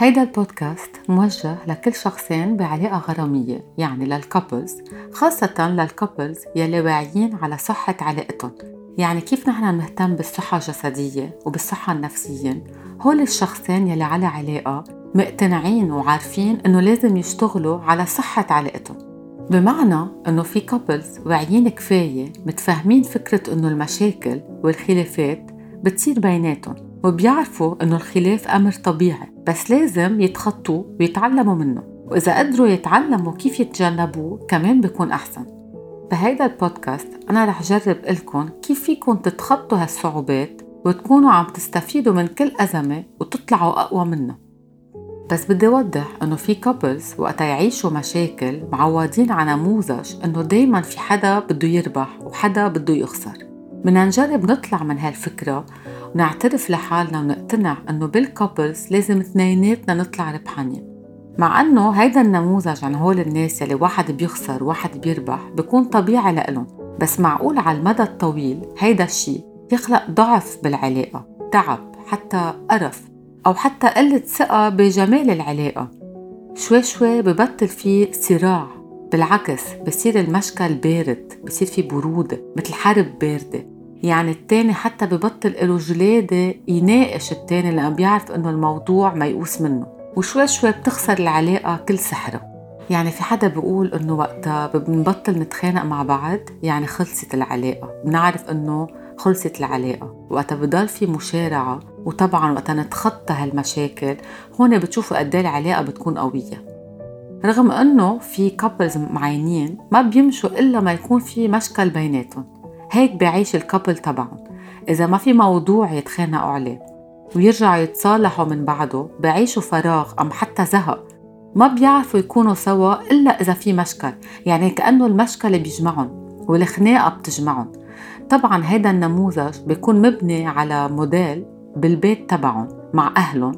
هيدا البودكاست موجه لكل شخصين بعلاقة غرامية يعني لل couples خاصة لل couples يلي واعيين على صحة علاقتهم. يعني كيف نحن نهتم بالصحة الجسدية وبالصحة النفسية؟ هول الشخصين يلي على علاقة مقتنعين وعارفين إنه لازم يشتغلوا على صحة علاقتهم. بمعنى إنه في couples واعيين كفاية متفاهمين فكرة إنه المشاكل والخلافات بتصير بيناتهم وبيعرفوا إنه الخلاف أمر طبيعي. بس لازم يتخطوه ويتعلموا منه. وإذا قدروا يتعلموا كيف يتجنبوه كمان بيكون أحسن. بهيدا البودكاست أنا رح جرب لكم كيف فيكم تتخطوا هالصعوبات وتكونوا عم تستفيدوا من كل أزمة وتطلعوا أقوى منها بس بدي أوضح إنه في كابلز وقتا يعيشوا مشاكل معودين على نموذج إنه دايما في حدا بده يربح وحدا بده يخسر. بدنا نجرب نطلع من هالفكرة ونعترف لحالنا ونقتنع إنه بالكابلز لازم اثنيناتنا نطلع ربحانين. مع إنه هيدا النموذج عن هول الناس يلي واحد بيخسر وواحد بيربح بيكون طبيعي لإلهم. بس معقول على المدى الطويل هيدا الشيء يخلق ضعف بالعلاقة تعب حتى قرف أو حتى قلة ثقة بجمال العلاقة. شوي شوي ببطل في صراع. بالعكس بصير المشكل بارد بصير في برودة مثل حرب باردة. يعني التاني حتى ببطل له جلادة يناقش التاني لأنه بيعرف إنه الموضوع ميؤوس منه. وشوي شوي بتخسر العلاقة كل سحرة. يعني في حدا بيقول إنه وقتها بنبطل نتخانق مع بعض يعني خلصت العلاقة. بنعرف إنه خلصت العلاقة. وقتها بضل في مشارعة. وطبعا وقتها نتخطى هالمشاكل. هون بتشوفوا قد إيه العلاقة بتكون قوية. رغم إنه في couples معينين ما بيمشوا إلا ما يكون في مشكل بيناتهم. هيك بيعيش ال couple تبعهم. إذا ما في موضوع يتخانقوا عليه ويرجعوا يتصالحوا من بعده بيعيشوا فراغ أم حتى زهق ما بيعرفوا يكونوا سوا إلا إذا في مشكل. يعني كأنه المشكلة بيجمعهم والخناقة بتجمعهم. طبعا هيدا النموذج بيكون مبني على موديل بالبيت تبعهم مع أهلهم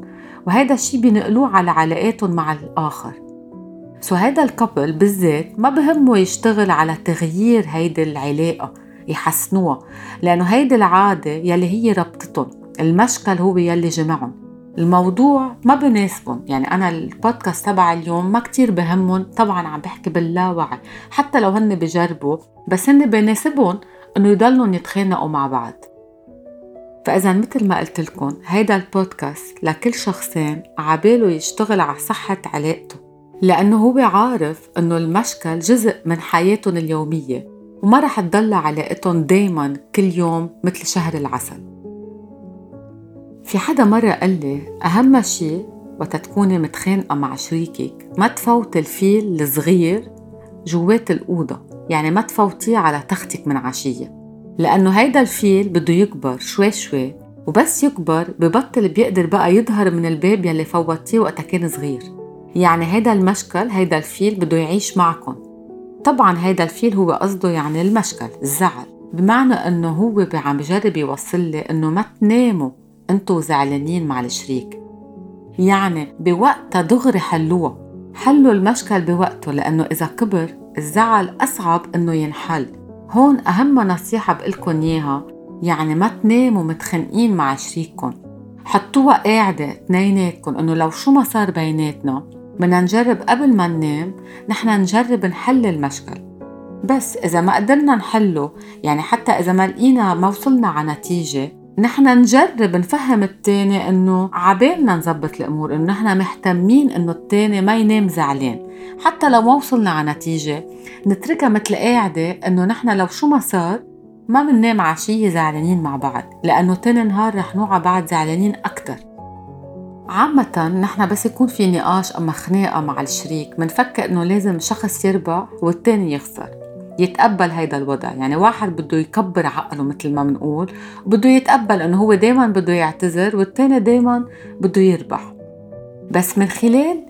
وهيدا الشي بينقلوه على علاقاتهم مع الآخر. so هيدا ال couple بالذات ما بهمه يشتغل على تغيير هيدي العلاقة. يحسنوها لأنه هيدي العادة يلي هي ربطتهم المشكل هو يلي جمعهم. الموضوع ما بناسبهم يعني أنا البودكاست تبع اليوم ما كتير بهمهم طبعا عم بحكي باللاوعي حتى لو هن بجربوا بس هن بناسبهم إنه يضلوا يتخانقوا مع بعض. فإذا مثل ما قلت لكم هيدا البودكاست لكل شخصين عباله يشتغل على صحة علاقته لأنه هو عارف إنه المشكل جزء من حياتهم اليومية. وما رح تضل علاقتهم دايما كل يوم مثل شهر العسل. في حدا مرة قال لي أهم شيء وقت تكوني متخانقة مع شريكك ما تفوت الفيل الصغير جوات الأوضة يعني ما تفوتيه على تختك من عشية لأنه هيدا الفيل بده يكبر شوي شوي وبس يكبر ببطل بيقدر بقى يظهر من الباب يلي فوتيه وقتها كان صغير. يعني هيدا المشكل هيدا الفيل بده يعيش معكم. طبعا هيدا الفيل هو قصده يعني المشكل الزعل. بمعنى إنه هو عم بجرب يوصل لي إنه ما تناموا انتو زعلانين مع الشريك. يعني بوقتها دغري حلوها حلوا المشكل بوقته لأنه إذا كبر الزعل أصعب إنه ينحل. هون أهم نصيحة بقلكن إياها يعني ما تناموا متخانقين مع شريككم حطوها قاعدة اثنيناتكم إنه لو شو ما صار بيناتنا بدنا نجرب قبل ما ننام نحن نجرب نحل المشكل. بس إذا ما قدرنا نحله يعني حتى إذا ما لقينا ما وصلنا على نتيجة نحن نجرب نفهم التاني إنه عبالنا نظبط الأمور إنه نحن مهتمين إنه التاني ما ينام زعلان. حتى لو ما وصلنا على نتيجة نتركها مثل قاعدة إنه نحن لو شو ما صار ما بننام عشية زعلانين مع بعض لأنه تاني نهار رح نوعى بعد زعلانين أكتر. عامة نحن بس يكون في نقاش أما خناقة مع الشريك منفكر إنه لازم شخص يربح والتاني يخسر. يتقبل هيدا الوضع. يعني واحد بده يكبر عقله مثل ما بنقول بده يتقبل إنه هو دايما بده يعتذر والتاني دايما بده يربح. بس من خلال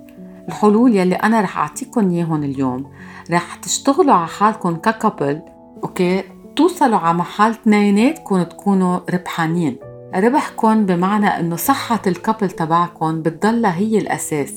الحلول يلي أنا رح اعطيكم اياهم اليوم رح تشتغلوا على حالكم ك couple okay؟ توصلوا على محل اثنيناتكم تكونوا ربحانين. ربحكم بمعنى إنه صحة ال couple تبعكم بتضلها هي الأساس.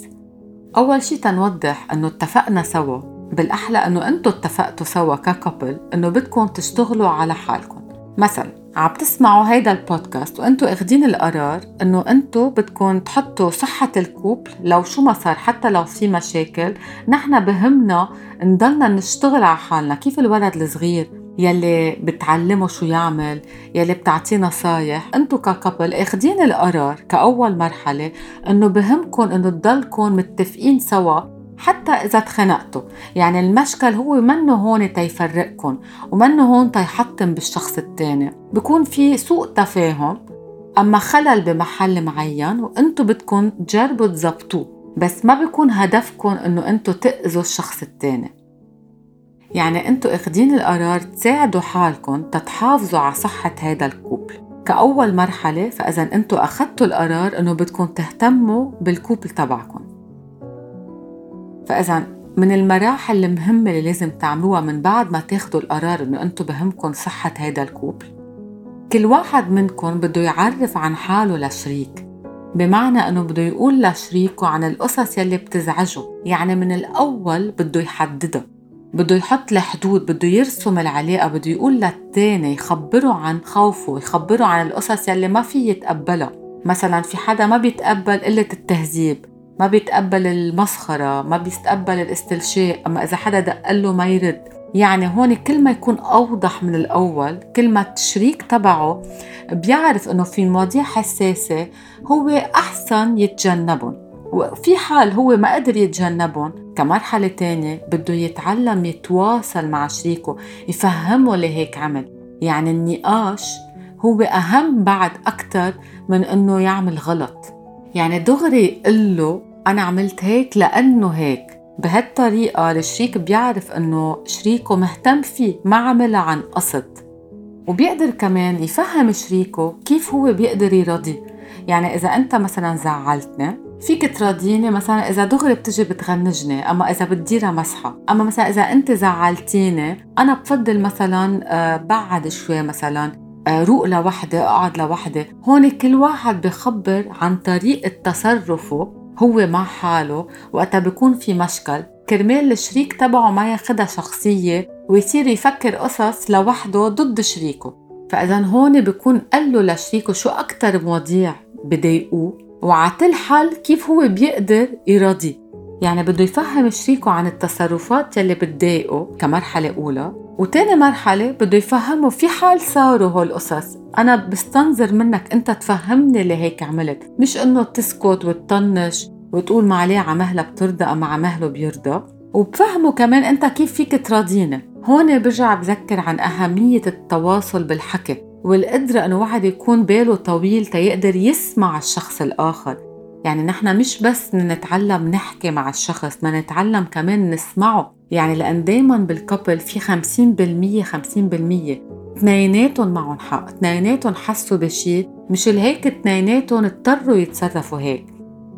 أول شي تنوضح إنه اتفقنا سوا. بالأحلى إنه أنتوا اتفقتوا سوا ك couple إنه بدكم تشتغلوا على حالكم مثلا عم تسمعوا هيدا البودكاست وأنتو أخدين القرار إنه أنتو بدكم تحطوا صحة الكوبل لو شو ما صار حتى لو في مشاكل نحن بهمنا نضلنا نشتغل على حالنا. كيف الولد الصغير؟ يلي بتعلمه شو يعمل يلي بتعطيه نصايح. انتو ككبل اخدين القرار كأول مرحلة انه بهمكم انه تضلكم متفقين سوا حتى إذا تخنقتوا يعني المشكل هو منه هون تيفرقكم ومنه هون تيحطم بالشخص التاني. بكون في سوء تفاهم أما خلل بمحل معين وأنتو بدكم تجربوا تزبطوه بس ما بيكون هدفكم أنه أنتو تأذوا الشخص التاني. يعني أنتو اخدين القرار تساعدوا حالكم تتحافظوا على صحة هذا الكوبل. كأول مرحلة فإذا أنتو أخدتوا القرار أنه بدكم تهتموا بالكوبل تبعكم. فإذا من المراحل المهمة اللي لازم تعملوها من بعد ما تاخدوا القرار إنه أنتم بهمكم صحة هيدا الكوبل كل واحد منكم بده يعرف عن حاله لشريك. بمعنى إنه بده يقول لشريكه عن القصص يلي بتزعجه يعني من الأول بده يحددها بده يحط الحدود بده يرسم العلاقة بده يقول للتاني يخبره عن خوفه يخبره عن القصص يلي ما في يتقبلها. مثلا في حدا ما بيتقبل قلة التهذيب ما بيتقبل المسخرة ما بيستقبل الاستلشاء أما إذا حدا دق له ما يرد. يعني هون كل ما يكون أوضح من الأول كل ما الشريك تبعه بيعرف إنه في مواضيع حساسة هو أحسن يتجنبهم. وفي حال هو ما قدر يتجنبهم كمرحلة تانية بده يتعلم يتواصل مع شريكه يفهمه لهيك عمل. يعني النقاش هو أهم بعد أكتر من إنه يعمل غلط. يعني دغري يقول له أنا عملت هيك لأنه هيك. بهالطريقة الشريك بيعرف إنه شريكه مهتم فيه ما عملها عن قصد. وبيقدر كمان يفهم شريكه كيف هو بيقدر يرضيه يعني إذا أنت مثلا زعلتني فيك تراضيني مثلا إذا دغري بتجي بتغنجني أما إذا بتديرها مسحة أما مثلا إذا أنت زعلتيني أنا بفضل مثلا آه، بعد شوي مثلا روق لوحدي أقعد لوحدي. هون كل واحد بخبر عن طريقة تصرفه هو مع حاله. وقتها بيكون في مشكل. كرمال الشريك تبعه ما ياخدها شخصية ويصير يفكر قصص لوحده ضد شريكه. فإذا هون بيكون قال له لشريكه شو أكتر مواضيع بضايقوه وعتل حل كيف هو بيقدر يراضيه يعني بده يفهم شريكه عن التصرفات يلي بتضايقه كمرحلة أولى وتاني مرحلة بده يفهمه في حال صاروا هول القصص. أنا بستنظر منك أنت تفهمني اللي هيك عملت. مش إنه تسكت وتطنش وتقول ما عليه عمهلة بترضى أما عمهله بيرضى. وبفهمه كمان أنت كيف فيك تراضيني هون برجع بذكر عن أهمية التواصل بالحكي. والقدرة إنه واحد يكون باله طويل تيقدر يسمع الشخص الآخر. يعني نحن مش بس نتعلم نحكي مع الشخص ما نتعلم كمان نسمعه. يعني لأن دايما بالكبل في خمسين بالمية خمسين بالمية اثنيناتهم معهم حق اثنيناتهم حسوا بشي مش هيك اثنيناتهم اضطروا يتصرفوا هيك.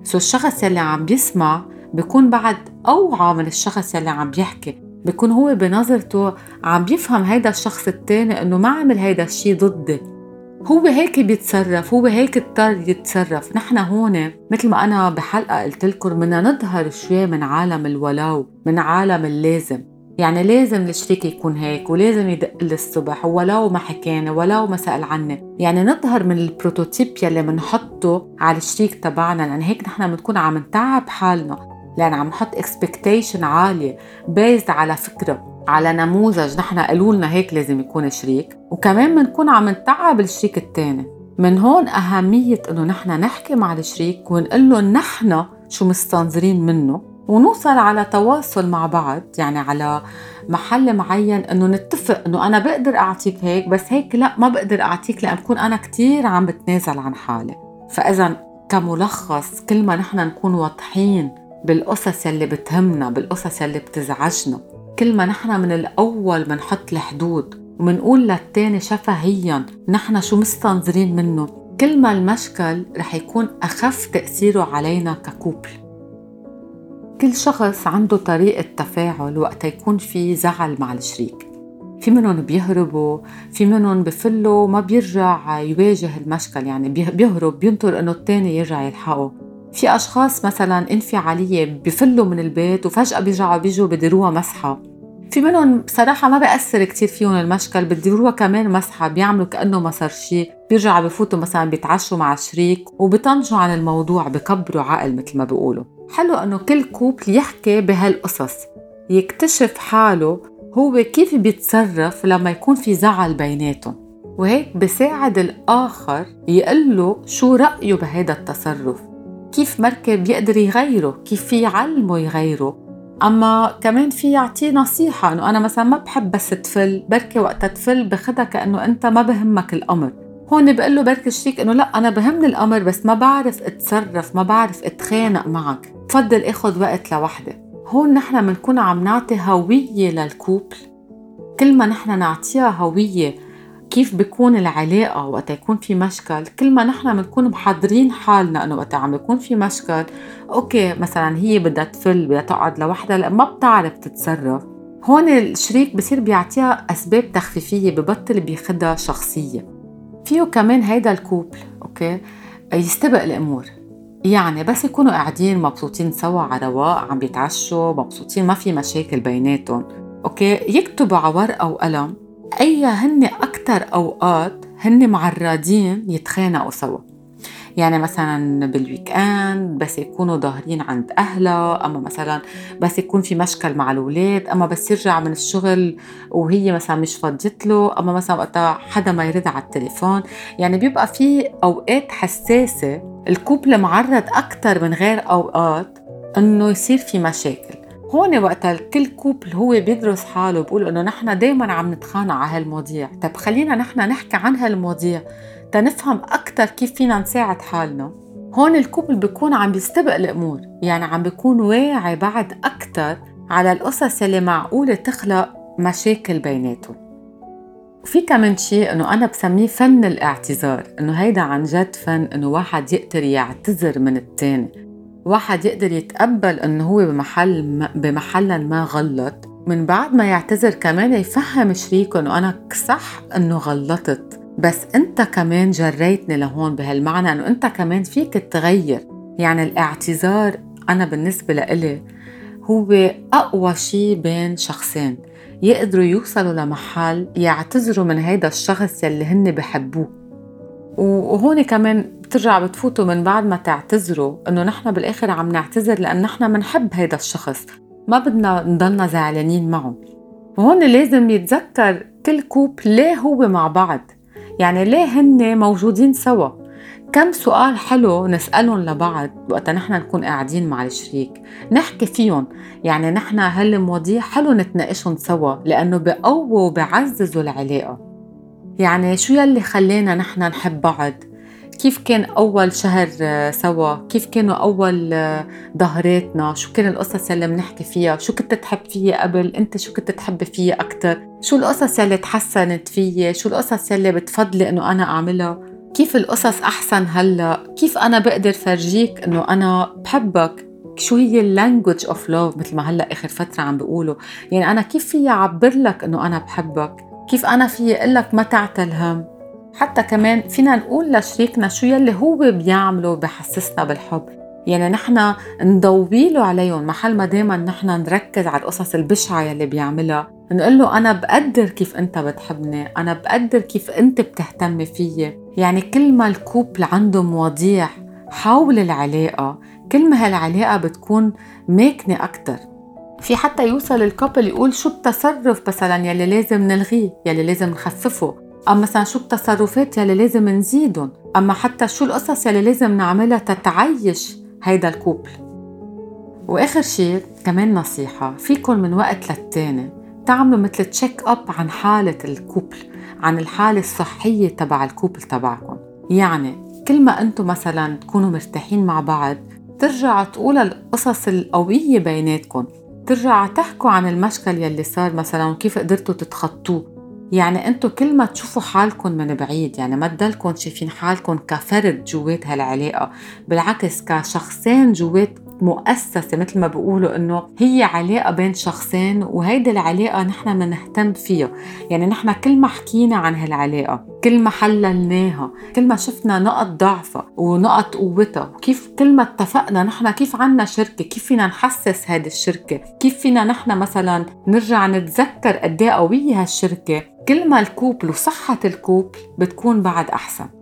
so الشخص يلي عم بيسمع بيكون بعد أوعى من الشخص يلي عم بيحكي بيكون هو بنظرته عم بيفهم هيدا الشخص التاني إنه ما عمل هيدا الشي ضدي. هو هيك بيتصرف هو هيك اضطر يتصرف. نحن هون مثل ما أنا بحلقة قلت لكم بدنا نظهر شوي من عالم الولو من عالم اللازم. يعني لازم الشريك يكون هيك ولازم يدق لي الصبح ولو ما حكينا ولو ما سأل عني يعني نظهر من ال prototype يلي بنحطه على الشريك تبعنا. لأن هيك نحن بنكون عم نتعب حالنا. لأن عم نحط expectation عالية بيزد على فكرة على نموذج نحن قالوا لنا هيك لازم يكون شريك. وكمان بنكون عم نتعب الشريك الثاني من هون أهمية إنه نحن نحكي مع الشريك ونقول له نحن شو مستنظرين منه. ونوصل على تواصل مع بعض يعني على محل معين إنه نتفق إنه أنا بقدر أعطيك هيك بس هيك لا ما بقدر أعطيك لأن بكون أنا كتير عم بتنازل عن حالي. فاذا كملخص كل ما نحن نكون واضحين بالقصص يلي بتهمنا بالقصص يلي بتزعجنا. كل ما نحن من الأول بنحط الحدود ومنقول للتاني شفهيا نحن شو مستنظرين منه كل ما المشكل رح يكون أخف تأثيره علينا ككوبل. كل شخص عنده طريقة تفاعل وقت يكون في زعل مع الشريك. في منهم بيهربوا في منهم بفلوا ما بيرجع يواجه المشكل يعني بيهرب بينطر إنه التاني يرجع يلحقه. في أشخاص مثلا انفعالية بفلوا من البيت وفجأة بيرجعوا بيجوا بديروها مسحة. في منهم بصراحة ما بيأثر كتير فيهم المشكل بديروها كمان مسحة بيعملوا كأنه ما صار شيء بيرجعوا بفوتوا مثلا بيتعشوا مع شريك وبيطنجوا عن الموضوع بكبروا عقل مثل ما بيقولوا. حلو إنه كل كوبل يحكي بهالقصص يكتشف حاله هو كيف بيتصرف لما يكون في زعل بيناتهم. وهيك بساعد الآخر يقول له شو رأيه بهذا التصرف. كيف مركب بيقدر يغيره؟ كيف في يعلمه يغيره؟ أما كمان في يعطيه نصيحة إنه أنا مثلا ما بحب بس تفل بركي وقت تفل باخذها كأنه أنت ما بهمك الأمر. هون بقول له بركي الشريك إنه لا أنا بهمني الأمر بس ما بعرف أتصرف ما بعرف أتخانق معك. بفضل آخذ وقت لوحدي هون نحن بنكون عم نعطي هوية للكوبل. كل ما نحن نعطيها هوية كيف بيكون العلاقة وقت يكون في مشكل. كل ما نحن بنكون محضرين حالنا إنه وقت عم يكون في مشكل okay مثلا هي بدها تفل بدها تقعد لوحدها ما بتعرف تتصرف. هون الشريك بصير بيعطيها أسباب تخفيفية ببطل بياخدها شخصية. فيه كمان هيدا ال couple okay يستبق الأمور. يعني بس يكونوا قاعدين مبسوطين سوا على رواق عم بيتعشوا مبسوطين ما في مشاكل بيناتهم. okay يكتبوا على ورقه وقلم أي هن أكثر أوقات هن معرضين يتخانقوا سوا. يعني مثلا بال weekend بس يكونوا ظاهرين عند اهلها أما مثلا بس يكون في مشكل مع الأولاد أما بس يرجع من الشغل وهي مثلا مش فضيت له أما مثلا وقتها حدا ما يرد على التليفون. يعني بيبقى في أوقات حساسة ال couple معرض أكثر من غير أوقات إنه يصير في مشاكل. هون وقت كل couple هو بيدرس حاله بيقول إنه نحن دائما عم نتخانق على هالمواضيع. طب خلينا نحن نحكي عن هالمواضيع تنفهم أكثر كيف فينا نساعد حالنا. هون الكوبل بيكون عم بيستبق الأمور يعني عم بيكون واعي بعد أكثر على القصص اللي معقولة تخلق مشاكل بيناتهم. وفي كمان شيء إنه أنا بسميه فن الاعتذار إنه هيدا عن جد فن إنه واحد يقدر يعتذر من الثاني واحد يقدر يتقبل إنه هو بمحل ما بمحل ما غلط. من بعد ما يعتذر كمان يفهم شريكه إنه أنا صح إنه غلطت. بس أنت كمان جريتني لهون بهالمعنى إنه أنت كمان فيك تغير يعني الاعتذار أنا بالنسبة لإلي هو أقوى شيء بين شخصين. يقدروا يوصلوا لمحل يعتذروا من هيدا الشخص يلي هن بحبوه. وهون كمان بترجع بتفوتوا من بعد ما تعتذروا إنه نحن بالآخر عم نعتذر لأن نحن بنحب هيدا الشخص. ما بدنا نضلنا زعلانين معه. وهون لازم يتذكر كل كوب ليه هو مع بعض. يعني ليه هن موجودين سوا؟ كم سؤال حلو نسألهم لبعض وقت نحن نكون قاعدين مع الشريك. نحكي فيهم. يعني نحن هالمواضيع حلو نتناقشهم سوا؟ لأنه بقووا وبعززوا العلاقة. يعني شو يلي خلينا نحن نحب بعض؟ كيف كان أول شهر آه، سوا؟ كيف كانوا أول ظهراتنا؟ آه، شو كان القصص يلي بنحكي فيها؟ شو كنت تحب فيي قبل؟ أنت شو كنت تحب فيي أكتر؟ شو القصص يلي تحسنت فيي؟ شو القصص يلي بتفضلي أنه أنا أعملها؟ كيف القصص أحسن هلأ؟ كيف أنا بقدر فرجيك أنه أنا بحبك؟ شو هي ال language of love مثل ما هلأ آخر فترة عم بيقولوا؟ يعني أنا كيف في أعبر لك إنه أنا بحبك؟ كيف أنا في أقول لك ما تعتل هم حتى كمان فينا نقول لشريكنا شو يلي هو بيعمله بحسسنا بالحب. يعني نحن نضوي له عليهم محل ما دايما نحن نركز على القصص البشعة يلي بيعملها. نقول له أنا بقدر كيف أنت بتحبني أنا بقدر كيف أنت بتهتمي فيي. يعني كل ما الكوبل عنده مواضيع حول العلاقة كل ما هالعلاقة بتكون ماكنة أكتر. في حتى يوصل الكابل يقول شو التصرف مثلا يلي لازم نلغيه يلي لازم نخففه. أما مثلا شو التصرفات يلي لازم نزيدهم؟ أما حتى شو القصص يلي لازم نعملها تتعيش هيدا ال couple؟ وآخر شيء كمان نصيحة فيكن من وقت للتاني تعملوا مثل check up عن حالة ال couple عن الحالة الصحية تبع ال couple تبعكم. يعني كل ما أنتم مثلا تكونوا مرتاحين مع بعض ترجعوا تقولوا القصص القوية بيناتكم. ترجعوا تحكوا عن المشكل يلي صار مثلا وكيف قدرتوا تتخطوه. يعني أنتم كل ما تشوفوا حالكم من بعيد يعني ما تضلكم شايفين حالكم كفرد جوات هالعلاقة بالعكس كشخصين جوات مؤسسة مثل ما بيقولوا إنه هي علاقة بين شخصين وهيدي العلاقة نحن بدنا نهتم فيها. يعني نحن كل ما حكينا عن هالعلاقة كل ما حللناها كل ما شفنا نقط ضعفها ونقط قوتها وكيف كل ما اتفقنا نحن كيف عنا شركة كيف فينا نحسس هذه الشركة كيف فينا نحن مثلا نرجع نتذكر قد إيه قوية هالشركة. كل ما الكوبل وصحة الكوبل بتكون بعد أحسن.